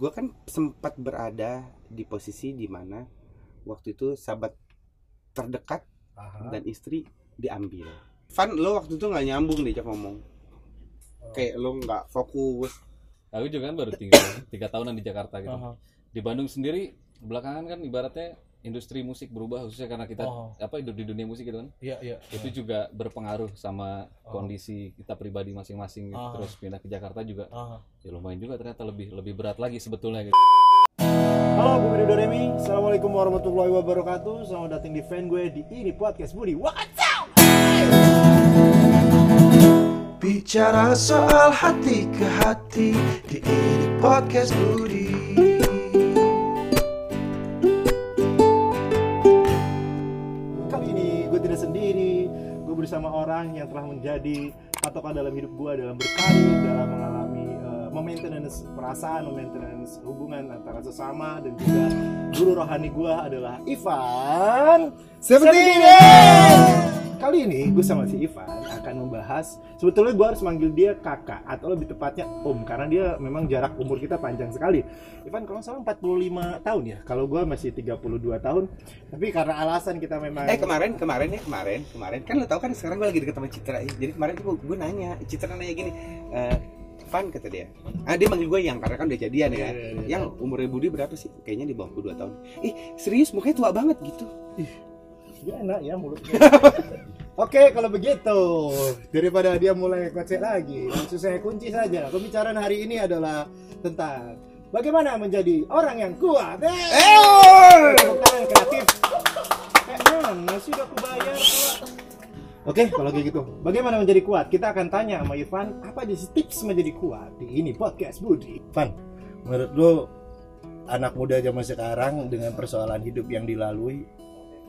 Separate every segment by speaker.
Speaker 1: gue kan sempat berada di posisi di mana waktu itu sahabat terdekat
Speaker 2: Aha.
Speaker 1: dan istri diambil. Van lo waktu itu nggak nyambung diajak ngomong. Kayak lo nggak fokus.
Speaker 3: aku juga kan baru tinggal tiga tahunan di Jakarta gitu
Speaker 2: Aha.
Speaker 3: di Bandung sendiri belakangan kan ibaratnya industri musik berubah khususnya karena kita
Speaker 2: Oh.
Speaker 3: apa hidup di dunia musik gitu kan
Speaker 2: Iya, iya.
Speaker 3: itu juga berpengaruh sama
Speaker 2: Oh.
Speaker 3: kondisi kita pribadi masing-masing gitu.
Speaker 2: Ah.
Speaker 3: terus pindah ke Jakarta juga
Speaker 2: Aha.
Speaker 3: ya lumayan juga ternyata lebih lebih berat lagi sebetulnya gitu
Speaker 2: Halo, gue Budi Doremi. Assalamualaikum warahmatullahi wabarakatuh. Selamat datang di fan gue di ini podcast Budi. What's up?
Speaker 4: Bicara soal hati ke hati di ini podcast Budi.
Speaker 2: Orang yang telah menjadi patokan dalam hidup gue dalam berkarir, dalam mengalami uh, maintenance perasaan, maintenance hubungan antara sesama dan juga guru rohani gue adalah Ivan. Seventeen. Kali ini gue sama si Ivan akan membahas sebetulnya gue harus manggil dia kakak atau lebih tepatnya om karena dia memang jarak umur kita panjang sekali. Ivan kalau salah 45 tahun ya. Kalau gue masih 32 tahun. Tapi karena alasan kita memang
Speaker 1: Eh kemarin kemarin ya kemarin kemarin kan lo tau kan sekarang gue lagi deket sama Citra ya. Jadi kemarin tuh gue nanya Citra nanya gini. Eh, Van kata dia. Ah dia manggil gue yang karena kan udah jadian ya.
Speaker 2: Iya, iya, iya.
Speaker 1: Yang umurnya Budi berapa sih? Kayaknya di bawah 2 tahun. Ih serius mukanya tua banget gitu.
Speaker 2: Dia enak ya mulutnya. Oke, kalau begitu daripada dia mulai kocek lagi, langsung saya kunci saja. Pembicaraan hari ini adalah tentang bagaimana menjadi orang yang kuat. Eh,
Speaker 1: Eh,
Speaker 2: tangan kreatif. Eh, mana sih udah kubayar? Oke, kalau kayak gitu, bagaimana menjadi kuat? Kita akan tanya sama Ivan, apa aja sih tips menjadi kuat di ini podcast Budi. Ivan, menurut lo anak muda zaman sekarang dengan persoalan hidup yang dilalui,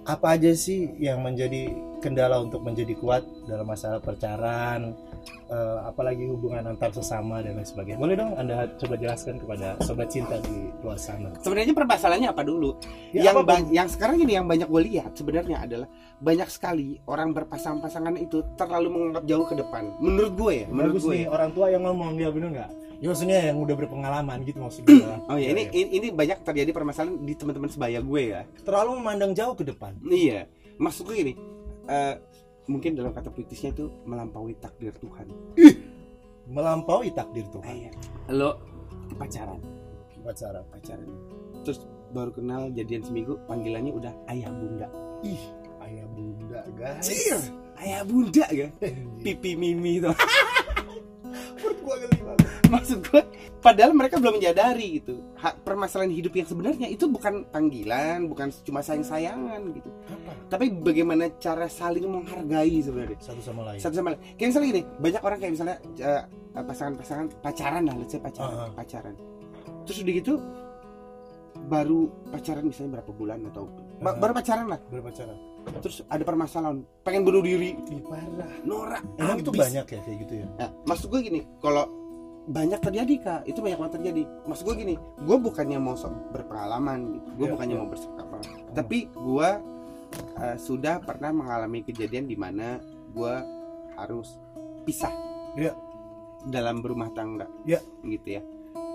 Speaker 2: apa aja sih yang menjadi kendala untuk menjadi kuat dalam masalah percaraan, eh, apalagi hubungan antar sesama dan lain sebagainya. Boleh dong Anda coba jelaskan kepada sobat cinta di luar sana.
Speaker 1: Sebenarnya permasalahannya apa dulu?
Speaker 2: Ya,
Speaker 1: yang ba- yang sekarang ini yang banyak gue lihat sebenarnya adalah banyak sekali orang berpasang-pasangan itu terlalu menganggap jauh ke depan. Menurut gue ya, menurut
Speaker 2: Bagus
Speaker 1: gue.
Speaker 2: nih
Speaker 1: ya.
Speaker 2: orang tua yang ngomong ya bener nggak? Ya maksudnya yang udah berpengalaman gitu maksudnya.
Speaker 1: Oh ya, ini ini ini banyak terjadi permasalahan di teman-teman sebaya gue ya.
Speaker 2: terlalu memandang jauh ke depan.
Speaker 1: Iya, maksud gue gini, eh, mungkin dalam kata puitisnya itu melampaui takdir Tuhan.
Speaker 2: Melampaui takdir Tuhan.
Speaker 1: Iya. Lo pacaran,
Speaker 2: Pacaran.
Speaker 1: pacaran. Terus baru kenal jadian seminggu, panggilannya udah ayah bunda.
Speaker 2: Ih, ayah bunda guys.
Speaker 1: Ayah bunda kan? Pipi mimi tuh. maksud gue padahal mereka belum menyadari gitu Ha- permasalahan hidup yang sebenarnya itu bukan panggilan bukan cuma sayang sayangan gitu
Speaker 2: Apa?
Speaker 1: tapi bagaimana cara saling menghargai sebenarnya
Speaker 2: Satu sama lain.
Speaker 1: satu sama lain kayak misalnya gini banyak orang kayak misalnya eh, pasangan-pasangan pacaran lah let's say pacaran
Speaker 2: Ah, ah.
Speaker 1: pacaran terus udah gitu baru pacaran misalnya berapa bulan atau ba-
Speaker 2: Ah.
Speaker 1: baru pacaran lah
Speaker 2: Berpacaran.
Speaker 1: terus ada permasalahan pengen bunuh diri
Speaker 2: Ih, parah.
Speaker 1: norak
Speaker 2: Emang itu banyak ya kayak gitu ya?
Speaker 1: Nah, maksud gue gini, kalau banyak terjadi kak, itu banyak banget terjadi. Maksud gue gini, gue bukannya mau sok berpengalaman, gitu. gue
Speaker 2: Iya,
Speaker 1: bukannya
Speaker 2: iya.
Speaker 1: mau bersekap, tapi gue uh, sudah pernah mengalami kejadian di mana gue harus pisah
Speaker 2: Iya.
Speaker 1: dalam berumah tangga,
Speaker 2: Iya.
Speaker 1: gitu ya.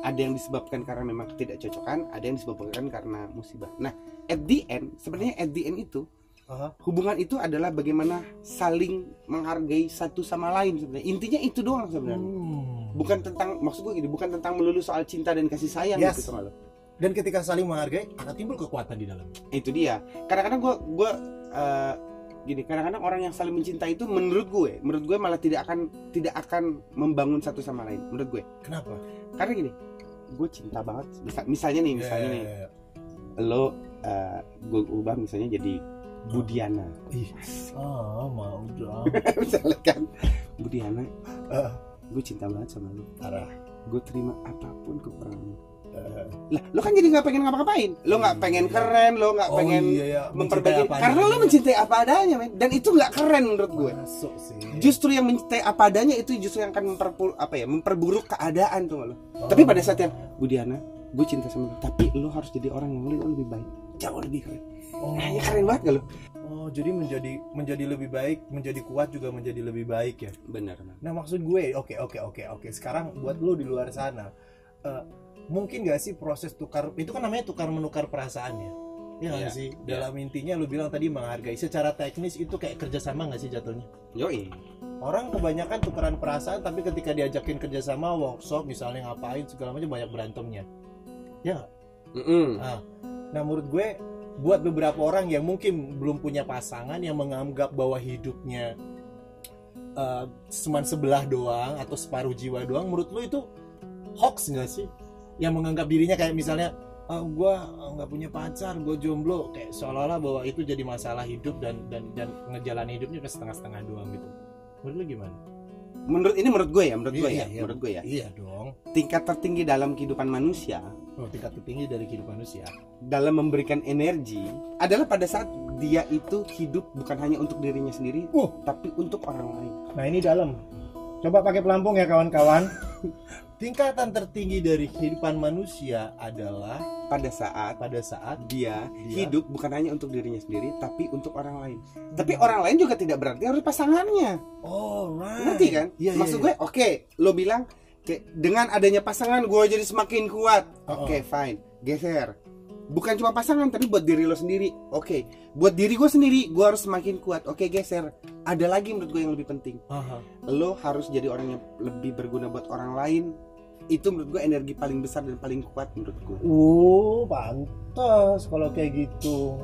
Speaker 1: Ada yang disebabkan karena memang ketidakcocokan, ada yang disebabkan karena musibah. Nah, at the end, sebenarnya at the end itu
Speaker 2: Aha.
Speaker 1: hubungan itu adalah bagaimana saling menghargai satu sama lain sebenarnya. Intinya itu doang sebenarnya
Speaker 2: Hmm.
Speaker 1: Bukan tentang maksud gue gini bukan tentang melulu soal cinta dan kasih sayang
Speaker 2: Yes.
Speaker 1: gitu sama lo
Speaker 2: Dan ketika saling menghargai akan timbul kekuatan di dalam.
Speaker 1: itu dia kadang-kadang gue gue eh, gini kadang-kadang orang yang saling mencintai itu menurut gue menurut gue malah tidak akan tidak akan membangun satu sama lain menurut gue
Speaker 2: Kenapa?
Speaker 1: karena gini gue cinta banget Misal- misalnya nih misalnya nih
Speaker 2: Ya,
Speaker 1: lo eh, gue ubah misalnya jadi Budiana
Speaker 2: Ih, ah mau dong.
Speaker 1: misalnya kan Budiana
Speaker 2: Ah,
Speaker 1: gue cinta banget sama lo
Speaker 2: parah.
Speaker 1: gue terima apa pun kekurangan
Speaker 2: Eh,
Speaker 1: lah lo kan jadi nggak pengen ngapa-ngapain. Lo nggak pengen keren lo nggak
Speaker 2: oh
Speaker 1: pengen
Speaker 2: iya ya,
Speaker 1: memperbaiki. karena lo mencintai apa adanya men. Dan itu nggak keren menurut gue
Speaker 2: Masuk sih.
Speaker 1: justru yang mencintai apa adanya itu justru yang akan memperpul apa ya memperburuk keadaan tuh lo
Speaker 2: Oh.
Speaker 1: tapi pada saat yang Budiana gue cinta sama lo tapi lo harus jadi orang yang lo lebih baik. Jauh lebih keren.
Speaker 2: Oh.
Speaker 1: nah, ya keren banget gak lo
Speaker 2: Oh, jadi menjadi menjadi lebih baik, menjadi kuat juga menjadi lebih baik ya.
Speaker 1: benar
Speaker 2: Nah, maksud gue, oke oke oke oke. Sekarang buat lo di luar sana, eh, mungkin gak sih proses tukar itu kan namanya tukar menukar perasaan ya Iya
Speaker 1: Iya,
Speaker 2: sih
Speaker 1: iya.
Speaker 2: dalam intinya lu bilang tadi menghargai secara teknis itu kayak kerjasama nggak sih jatuhnya
Speaker 1: Yoi.
Speaker 2: orang kebanyakan tukeran perasaan tapi ketika diajakin kerjasama workshop misalnya ngapain segala macam banyak berantemnya ya nggak?
Speaker 1: Mm-mm.
Speaker 2: Nah, nah menurut gue buat beberapa orang yang mungkin belum punya pasangan yang menganggap bahwa hidupnya eh, cuman sebelah doang atau separuh jiwa doang, menurut lu itu hoax nggak sih? Yang menganggap dirinya kayak misalnya ah, gue nggak punya pacar, gue jomblo, kayak seolah-olah bahwa itu jadi masalah hidup dan dan dan ngejalanin hidupnya ke setengah-setengah doang gitu. Menurut lu gimana?
Speaker 1: Menurut ini menurut gue ya, menurut gue
Speaker 2: Iya,
Speaker 1: ya,
Speaker 2: iya.
Speaker 1: menurut gue ya.
Speaker 2: Iya dong.
Speaker 1: Tingkat tertinggi dalam kehidupan manusia
Speaker 2: Oh, tingkat tertinggi dari kehidupan manusia.
Speaker 1: dalam memberikan energi adalah pada saat dia itu hidup bukan hanya untuk dirinya sendiri,
Speaker 2: Uh.
Speaker 1: tapi untuk orang lain.
Speaker 2: Nah ini dalam. Coba pakai pelampung ya kawan-kawan. Tingkatan tertinggi dari kehidupan manusia adalah
Speaker 1: Pada saat
Speaker 2: pada saat
Speaker 1: dia,
Speaker 2: Dia.
Speaker 1: hidup bukan hanya untuk dirinya sendiri, tapi untuk orang lain. Tapi orang lain juga tidak berarti harus pasangannya.
Speaker 2: oh right.
Speaker 1: Ngerti kan?
Speaker 2: Iya, iya,
Speaker 1: Maksud
Speaker 2: iya.
Speaker 1: gue, oke, lo bilang kayak dengan adanya pasangan gue jadi semakin kuat.
Speaker 2: Oh,
Speaker 1: Oke, fine. Geser. Bukan cuma pasangan, tapi buat diri lo sendiri. Oke, buat diri gue sendiri, gue harus semakin kuat. Oke, geser. Ada lagi menurut gue yang lebih penting.
Speaker 2: Aha.
Speaker 1: Lo harus jadi orang yang lebih berguna buat orang lain. Itu menurut gue energi paling besar dan paling kuat menurut gue.
Speaker 2: Uh, pantas kalau kayak gitu.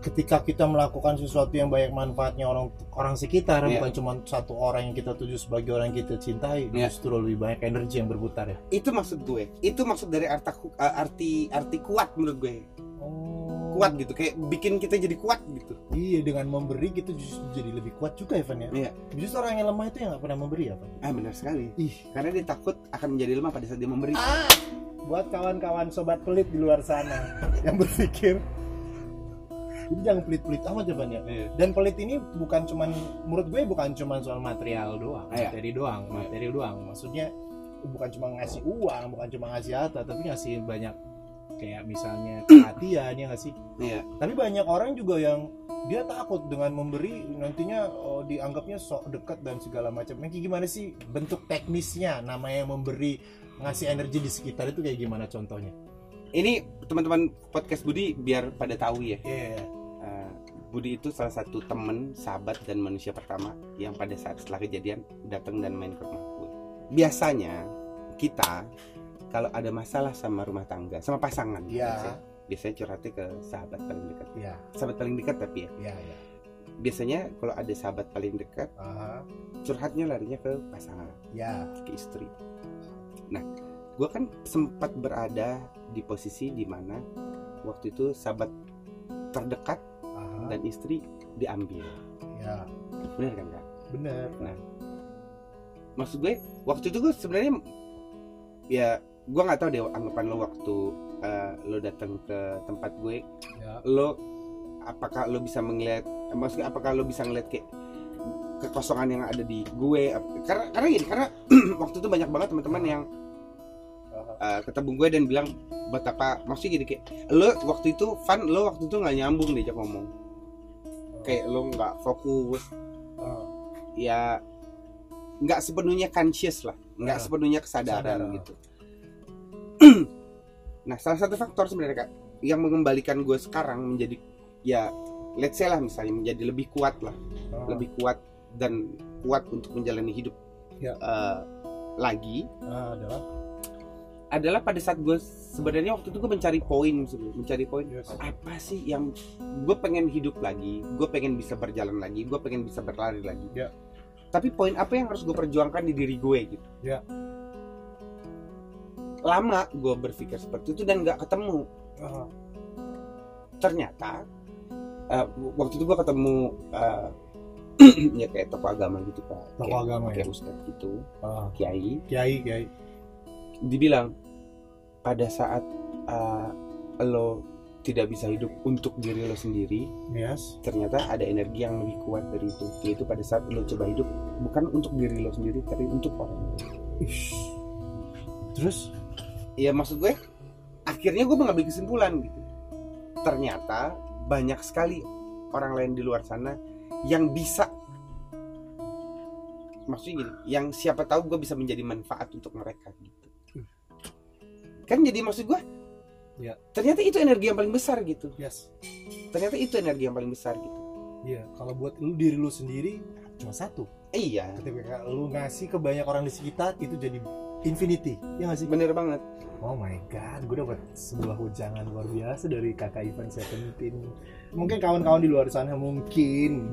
Speaker 2: Ketika kita melakukan sesuatu yang banyak manfaatnya orang orang sekitar,
Speaker 1: Iya.
Speaker 2: bukan cuma satu orang yang kita tuju sebagai orang yang kita cintai,
Speaker 1: Iya.
Speaker 2: justru lebih banyak energi yang berputar ya.
Speaker 1: Itu maksud gue. Itu maksud dari arti arti arti kuat menurut gue.
Speaker 2: Oh.
Speaker 1: Kuat gitu, kayak bikin kita jadi kuat gitu.
Speaker 2: Iya, dengan memberi gitu justru jadi lebih kuat juga Evan ya.
Speaker 1: Iya.
Speaker 2: Justru orang yang lemah itu yang nggak pernah memberi ya, Evan.
Speaker 1: Ah, benar sekali.
Speaker 2: Ih,
Speaker 1: Karena dia takut akan menjadi lemah pada saat dia memberi.
Speaker 2: buat kawan-kawan sobat pelit di luar sana yang berpikir jadi jangan pelit-pelit amat ya Van ya
Speaker 1: Iya.
Speaker 2: dan pelit ini bukan cuman menurut gue bukan cuman soal material doang
Speaker 1: Iya.
Speaker 2: materi doang
Speaker 1: Iya.
Speaker 2: materi doang maksudnya bukan cuma ngasih uang bukan cuma ngasih harta tapi ngasih banyak kayak misalnya perhatian ya nggak sih
Speaker 1: Iya.
Speaker 2: tapi banyak orang juga yang dia takut dengan memberi nantinya oh, dianggapnya sok dekat dan segala macam. Yang kayak gimana sih bentuk teknisnya namanya memberi ngasih energi di sekitar itu kayak gimana contohnya?
Speaker 1: Ini teman-teman podcast Budi biar pada tahu ya.
Speaker 2: Iya.
Speaker 1: Budi itu salah satu teman, sahabat dan manusia pertama yang pada saat setelah kejadian datang dan main ke rumah gue. Biasanya kita kalau ada masalah sama rumah tangga, sama pasangan,
Speaker 2: Iya.
Speaker 1: biasanya, biasanya curhatnya ke sahabat paling dekat.
Speaker 2: Iya,
Speaker 1: Sahabat paling dekat tapi ya.
Speaker 2: iya, iya.
Speaker 1: Biasanya kalau ada sahabat paling dekat,
Speaker 2: Aha.
Speaker 1: curhatnya larinya ke pasangan,
Speaker 2: Ya.
Speaker 1: ke istri. Nah, gue kan sempat berada di posisi di mana waktu itu sahabat terdekat. Dan istri diambil.
Speaker 2: Ya.
Speaker 1: Benar kan kak?
Speaker 2: Bener.
Speaker 1: Maksud gue waktu itu gue sebenarnya ya gue nggak tahu deh anggapan lo waktu eh, lo datang ke tempat gue,
Speaker 2: Ya.
Speaker 1: lo apakah lo bisa melihat, eh, maksudnya apakah lo bisa ngeliat kayak kekosongan yang ada di gue? Karena karena gini, karena waktu itu banyak banget teman-teman yang eh, ketemu gue dan bilang betapa maksudnya gini kayak lo waktu itu fun lo waktu itu nggak nyambung diajak ngomong kayak lo nggak fokus
Speaker 2: Ah.
Speaker 1: ya nggak sepenuhnya conscious lah nggak
Speaker 2: Ah,
Speaker 1: sepenuhnya kesadaran
Speaker 2: sadar, ah.
Speaker 1: gitu nah salah satu faktor sebenarnya kak yang mengembalikan gue sekarang menjadi ya let's say lah misalnya menjadi lebih kuat lah
Speaker 2: Ah.
Speaker 1: lebih kuat dan kuat untuk menjalani hidup
Speaker 2: Ya.
Speaker 1: eh, lagi
Speaker 2: Ah, adalah.
Speaker 1: Adalah pada saat gue sebenarnya waktu itu gue mencari poin sebenarnya mencari poin
Speaker 2: Yes.
Speaker 1: apa sih yang gue pengen hidup lagi gue pengen bisa berjalan lagi gue pengen bisa berlari lagi
Speaker 2: Ya.
Speaker 1: tapi poin apa yang harus gue perjuangkan di diri gue gitu
Speaker 2: Ya.
Speaker 1: lama gue berpikir seperti itu dan nggak ketemu
Speaker 2: Ah.
Speaker 1: ternyata eh, waktu itu gue ketemu eh, ya kayak tokoh agama gitu pak
Speaker 2: Tokoh
Speaker 1: kayak,
Speaker 2: agama, ya?
Speaker 1: ustadz gitu
Speaker 2: Ah.
Speaker 1: kiai
Speaker 2: Kiai, kiai.
Speaker 1: Dibilang pada saat eh, lo tidak bisa hidup untuk diri lo sendiri
Speaker 2: Yes.
Speaker 1: ternyata ada energi yang lebih kuat dari itu yaitu pada saat lo coba hidup bukan untuk diri lo sendiri tapi untuk orang lain.
Speaker 2: Terus?
Speaker 1: ya maksud gue akhirnya gue mengambil kesimpulan gitu ternyata banyak sekali orang lain di luar sana yang bisa maksudnya gini yang siapa tahu gue bisa menjadi manfaat untuk mereka gitu kan jadi maksud gua
Speaker 2: Iya.
Speaker 1: ternyata itu energi yang paling besar gitu.
Speaker 2: Yes.
Speaker 1: Ternyata itu energi yang paling besar gitu.
Speaker 2: Iya kalau buat lu diri lu sendiri cuma satu.
Speaker 1: Iya.
Speaker 2: Ketika lu ngasih ke banyak orang di sekitar itu jadi infinity. Ya nggak sih?
Speaker 1: Bener banget.
Speaker 2: Oh my god, gue dapat sebuah ujangan luar biasa dari kakak Ivan Seventeen. Mungkin kawan-kawan di luar sana mungkin.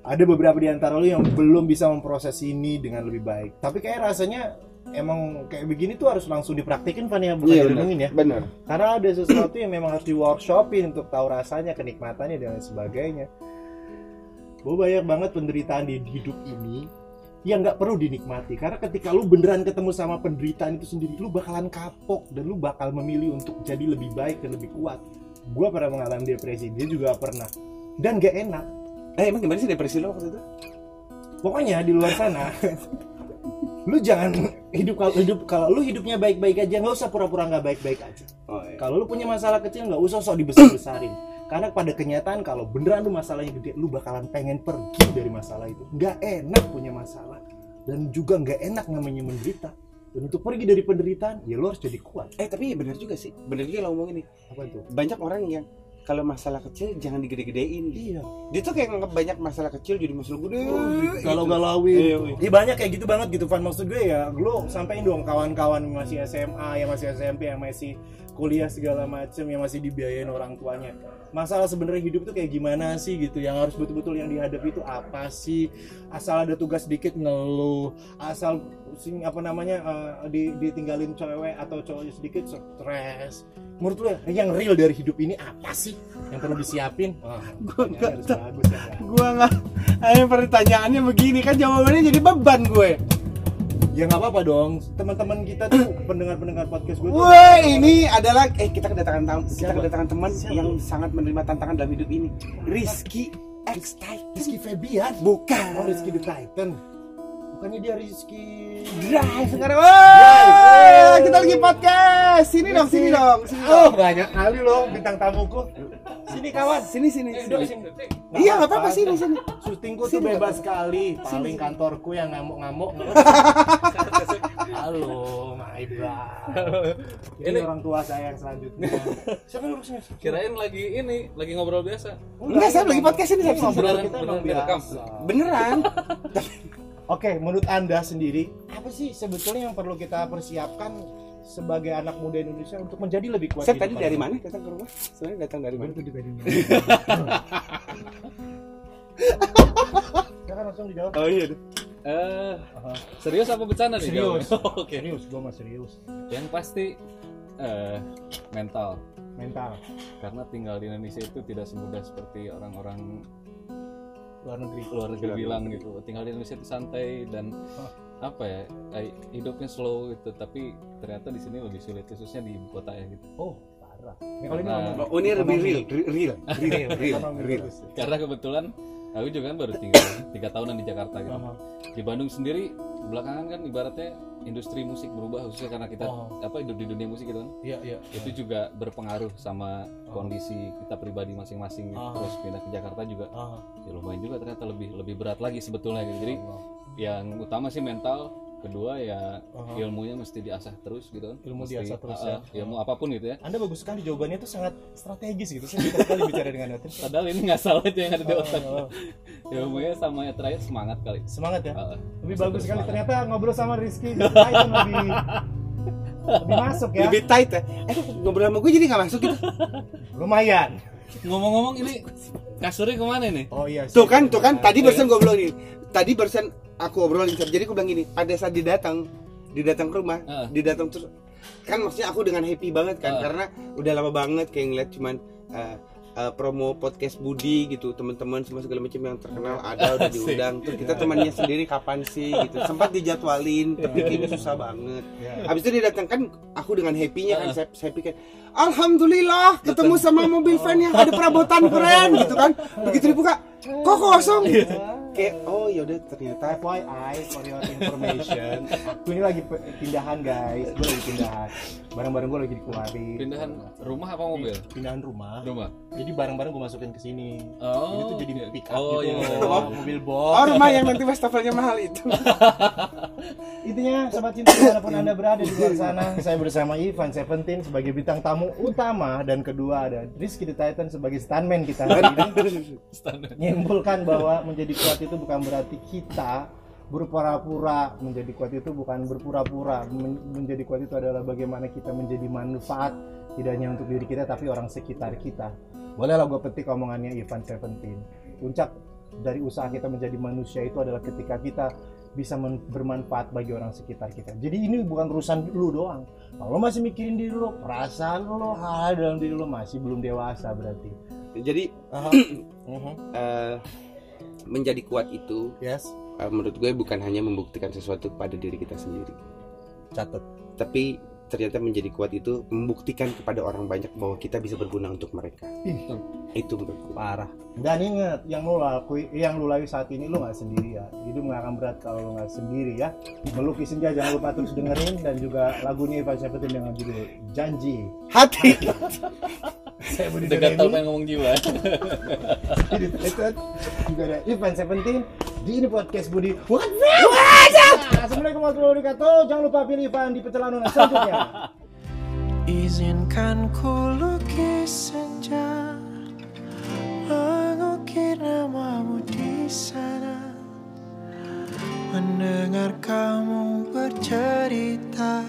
Speaker 2: Ada beberapa di antara lu yang belum bisa memproses ini dengan lebih baik. Tapi kayak rasanya emang kayak begini tuh harus langsung dipraktekin Van ya, bukan
Speaker 1: Iya,
Speaker 2: direnungin ya.
Speaker 1: bener
Speaker 2: Karena ada sesuatu yang memang harus di workshopin untuk tahu rasanya, kenikmatannya dan lain sebagainya. Gue banyak banget penderitaan di hidup ini yang nggak perlu dinikmati. Karena ketika lu beneran ketemu sama penderitaan itu sendiri lu bakalan kapok dan lu bakal memilih untuk jadi lebih baik dan lebih kuat. Gue pernah mengalami depresi dia juga pernah. Dan gak enak.
Speaker 1: Eh emang gimana sih depresi lo waktu itu?
Speaker 2: Pokoknya di luar sana lu jangan hidup kalau hidup kalau lu hidupnya baik-baik aja nggak usah pura-pura nggak baik-baik aja.
Speaker 1: Oh, iya.
Speaker 2: kalau lu punya masalah kecil nggak usah sok dibesar-besarin. Karena pada kenyataan kalau beneran lu masalahnya gede lu bakalan pengen pergi dari masalah itu. Nggak enak punya masalah. Dan juga nggak enak namanya menderita. Dan untuk pergi dari penderitaan ya lu harus jadi kuat.
Speaker 1: Eh tapi bener juga sih. Bener juga lo ngomong ini
Speaker 2: apa itu?
Speaker 1: Banyak orang yang kalau masalah kecil jangan digede-gedein.
Speaker 2: Iya.
Speaker 1: Dia tuh kayak nganggap banyak masalah kecil jadi masalah gede.
Speaker 2: Kalau
Speaker 1: gitu.
Speaker 2: galauin
Speaker 1: Iya, iya.
Speaker 2: Iya banyak kayak gitu banget gitu Van. Maksud gue ya lu sampein dong kawan-kawan masih SMA yang masih SMP yang masih kuliah segala macem yang masih dibiayain orang tuanya. Masalah sebenarnya hidup itu kayak gimana sih gitu? Yang harus betul-betul yang dihadapi itu apa sih? Asal ada tugas dikit ngeluh. Asal sing apa namanya eh, di, ditinggalin cewek atau cowoknya sedikit stres. Menurut lu yang real dari hidup ini apa sih yang perlu disiapin? Wah, pertanyaannya harus bagus ya
Speaker 1: gua nggak pertanyaannya begini kan jawabannya jadi beban gue
Speaker 2: Ya nggak apa-apa dong. Teman-teman kita tuh pendengar-pendengar podcast gue.
Speaker 1: Wah ini adalah eh kita kedatangan tamu kita kedatangan teman yang sangat menerima tantangan dalam hidup ini Rizky X Titan
Speaker 2: Rizky Febian.
Speaker 1: bukan
Speaker 2: Oh Rizky the Titan. Bukannya dia Rizky
Speaker 1: Drive sekarang Wah, kita lagi podcast sini dong sini dong sini
Speaker 2: Oh banyak kali loh bintang tamuku. Sini kawan.
Speaker 1: sini sini sini. iya nggak apa-apa sini sini
Speaker 2: Syutingku tuh bebas sekali. Paling kantorku yang ngamuk-ngamuk. Halo, my brother. Ini orang tua saya yang selanjutnya. Siapa yang sini?
Speaker 3: Kirain lagi ini, lagi ngobrol biasa.
Speaker 1: Enggak, saya lagi podcast ini, saya
Speaker 2: ngobrol kita
Speaker 3: beneran
Speaker 2: Oke, menurut Anda sendiri, apa sih sebetulnya yang perlu kita persiapkan sebagai anak muda Indonesia untuk menjadi lebih kuat?
Speaker 1: saya
Speaker 2: di
Speaker 1: tadi dari mana datang ke rumah sebenarnya datang dari mana
Speaker 2: dari mana? Silakan langsung dijawab.
Speaker 1: oh iya
Speaker 3: Eh,
Speaker 2: Aha.
Speaker 3: serius apa bercanda nih?
Speaker 2: Serius.
Speaker 3: Oke.
Speaker 2: Serius, gua mah serius.
Speaker 3: Yang pasti eh mental.
Speaker 2: Mental.
Speaker 3: Karena tinggal di Indonesia itu tidak semudah seperti orang-orang
Speaker 2: Luar negeri.
Speaker 3: luar negeri bilang gitu. Tinggal di Indonesia itu santai dan apa ya? eh, hidupnya slow gitu, tapi ternyata di sini lebih sulit khususnya di ibu kota ya gitu.
Speaker 2: Oh, parah. Ini kalau ini
Speaker 1: oh ini lebih real real real real.
Speaker 3: Karena kebetulan aku juga kan baru tinggal tiga tahunan di Jakarta gitu.
Speaker 2: Aha.
Speaker 3: Di Bandung sendiri belakangan kan ibaratnya industri musik berubah khususnya karena kita
Speaker 2: Oh.
Speaker 3: apa hidup di dunia musik gitu kan.
Speaker 2: Iya, iya.
Speaker 3: Itu juga berpengaruh sama kondisi kita pribadi masing-masing gitu. Terus pindah ke Jakarta juga ya lumayan juga ternyata lebih lebih berat lagi sebetulnya gitu. Jadi yang utama sih mental, kedua ya
Speaker 2: Aha.
Speaker 3: ilmunya mesti diasah terus gitu kan.
Speaker 2: Ilmu
Speaker 3: Mesti-
Speaker 2: diasah terus
Speaker 3: ah,
Speaker 2: ya.
Speaker 3: ilmu apa pun gitu ya.
Speaker 2: Anda bagus sekali jawabannya itu sangat strategis gitu. Saya suka sekali bicara dengan Anda.
Speaker 3: Padahal ini nggak salah itu yang ada di
Speaker 2: Oh,
Speaker 3: otak.
Speaker 2: oh.
Speaker 3: Ilmunya sama ya terakhir semangat kali.
Speaker 2: Semangat ya.
Speaker 3: Ah.
Speaker 2: Lebih bagus sekali
Speaker 3: semangat.
Speaker 2: ternyata ngobrol sama Rizky Titan lebih lebih masuk ya.
Speaker 1: lebih tight ya eh ngobrol sama gue jadi nggak masuk gitu
Speaker 2: Lumayan.
Speaker 3: Ngomong-ngomong ini kasurnya ke mana nih?
Speaker 2: Oh iya.
Speaker 1: tuh kan tuh kan tadi barusan gue bilang nih tadi barusan aku obrolin Sab. jadi aku bilang gini pada saat didatang didatang ke rumah
Speaker 3: Ah.
Speaker 1: didatang terus kan maksudnya aku dengan happy banget kan
Speaker 3: Ah.
Speaker 1: karena udah lama banget kayak ngeliat cuman eh, eh, promo podcast Budi gitu teman-teman semua segala macam yang terkenal ada udah diundang terus kita temannya sendiri kapan sih gitu sempat dijadwalin tapi kayaknya susah banget
Speaker 2: Ya.
Speaker 1: Habis itu dia datang kan aku dengan happy-nya kan saya, saya pikir Alhamdulillah ketemu sama mobil van yang ada perabotan keren gitu kan. Begitu dibuka kok kosong. Kayak oh yaudah ternyata
Speaker 2: FYI for your information aku ini lagi pindahan guys gue lagi pindahan barang-barang gue lagi dikeluarin
Speaker 3: Pindahan rumah apa mobil?
Speaker 2: pindahan rumah
Speaker 3: Rumah.
Speaker 2: jadi barang-barang gue masukin ke sini
Speaker 3: Oh.
Speaker 2: ini tuh jadi pick up
Speaker 3: Oh,
Speaker 2: gitu
Speaker 3: iya.
Speaker 2: mobil box
Speaker 1: oh rumah yang nanti wastafelnya mahal itu
Speaker 2: Intinya sobat cinta di mana pun anda berada di luar sana Saya bersama Ivan Seventeen sebagai bintang tamu utama Dan kedua ada Rizky the Titan sebagai stuntman kita hari ini
Speaker 3: Standar.
Speaker 2: Menyimpulkan bahwa menjadi kuat itu bukan berarti kita berpura-pura Menjadi kuat itu bukan berpura-pura Men- Menjadi kuat itu adalah bagaimana kita menjadi manfaat Tidak hanya untuk diri kita tapi orang sekitar kita Bolehlah gue petik omongannya Ivan Seventeen Puncak dari usaha kita menjadi manusia itu adalah ketika kita bisa bermanfaat bagi orang sekitar kita. Jadi ini bukan urusan lu doang. Kalau masih mikirin diri lo, perasaan lo, hal dalam diri lo masih belum dewasa berarti.
Speaker 1: jadi
Speaker 2: Mhm.
Speaker 1: eh, menjadi kuat itu
Speaker 2: Yes,
Speaker 1: eh, menurut gue bukan hanya membuktikan sesuatu pada diri kita sendiri
Speaker 2: catat.
Speaker 1: tapi ternyata menjadi kuat itu membuktikan kepada orang banyak bahwa kita bisa berguna untuk mereka
Speaker 2: Ih.
Speaker 1: itu menurut gue
Speaker 2: Parah. Dan ingat, yang lo lakui, yang lo lalui saat ini lo nggak sendiri ya. Hidup nggak akan berat kalau lo nggak sendiri ya. Melukis senja jangan lupa terus dengerin dan juga lagunya Ivan Seventeen dengan judul Janji.
Speaker 1: hati
Speaker 2: Saya Budi
Speaker 3: gatal
Speaker 2: Doremi.
Speaker 3: pengen ngomong jiwa.
Speaker 2: Ini Titan. juga ada Ivan Seventeen di ini podcast Budi. What's up? Assalamualaikum warahmatullahi wabarakatuh. Jangan lupa pilih Ivan di pencalonan selanjutnya.
Speaker 4: Izinkan ku lukis senja Mengukir namamu di sana Mendengar kamu bercerita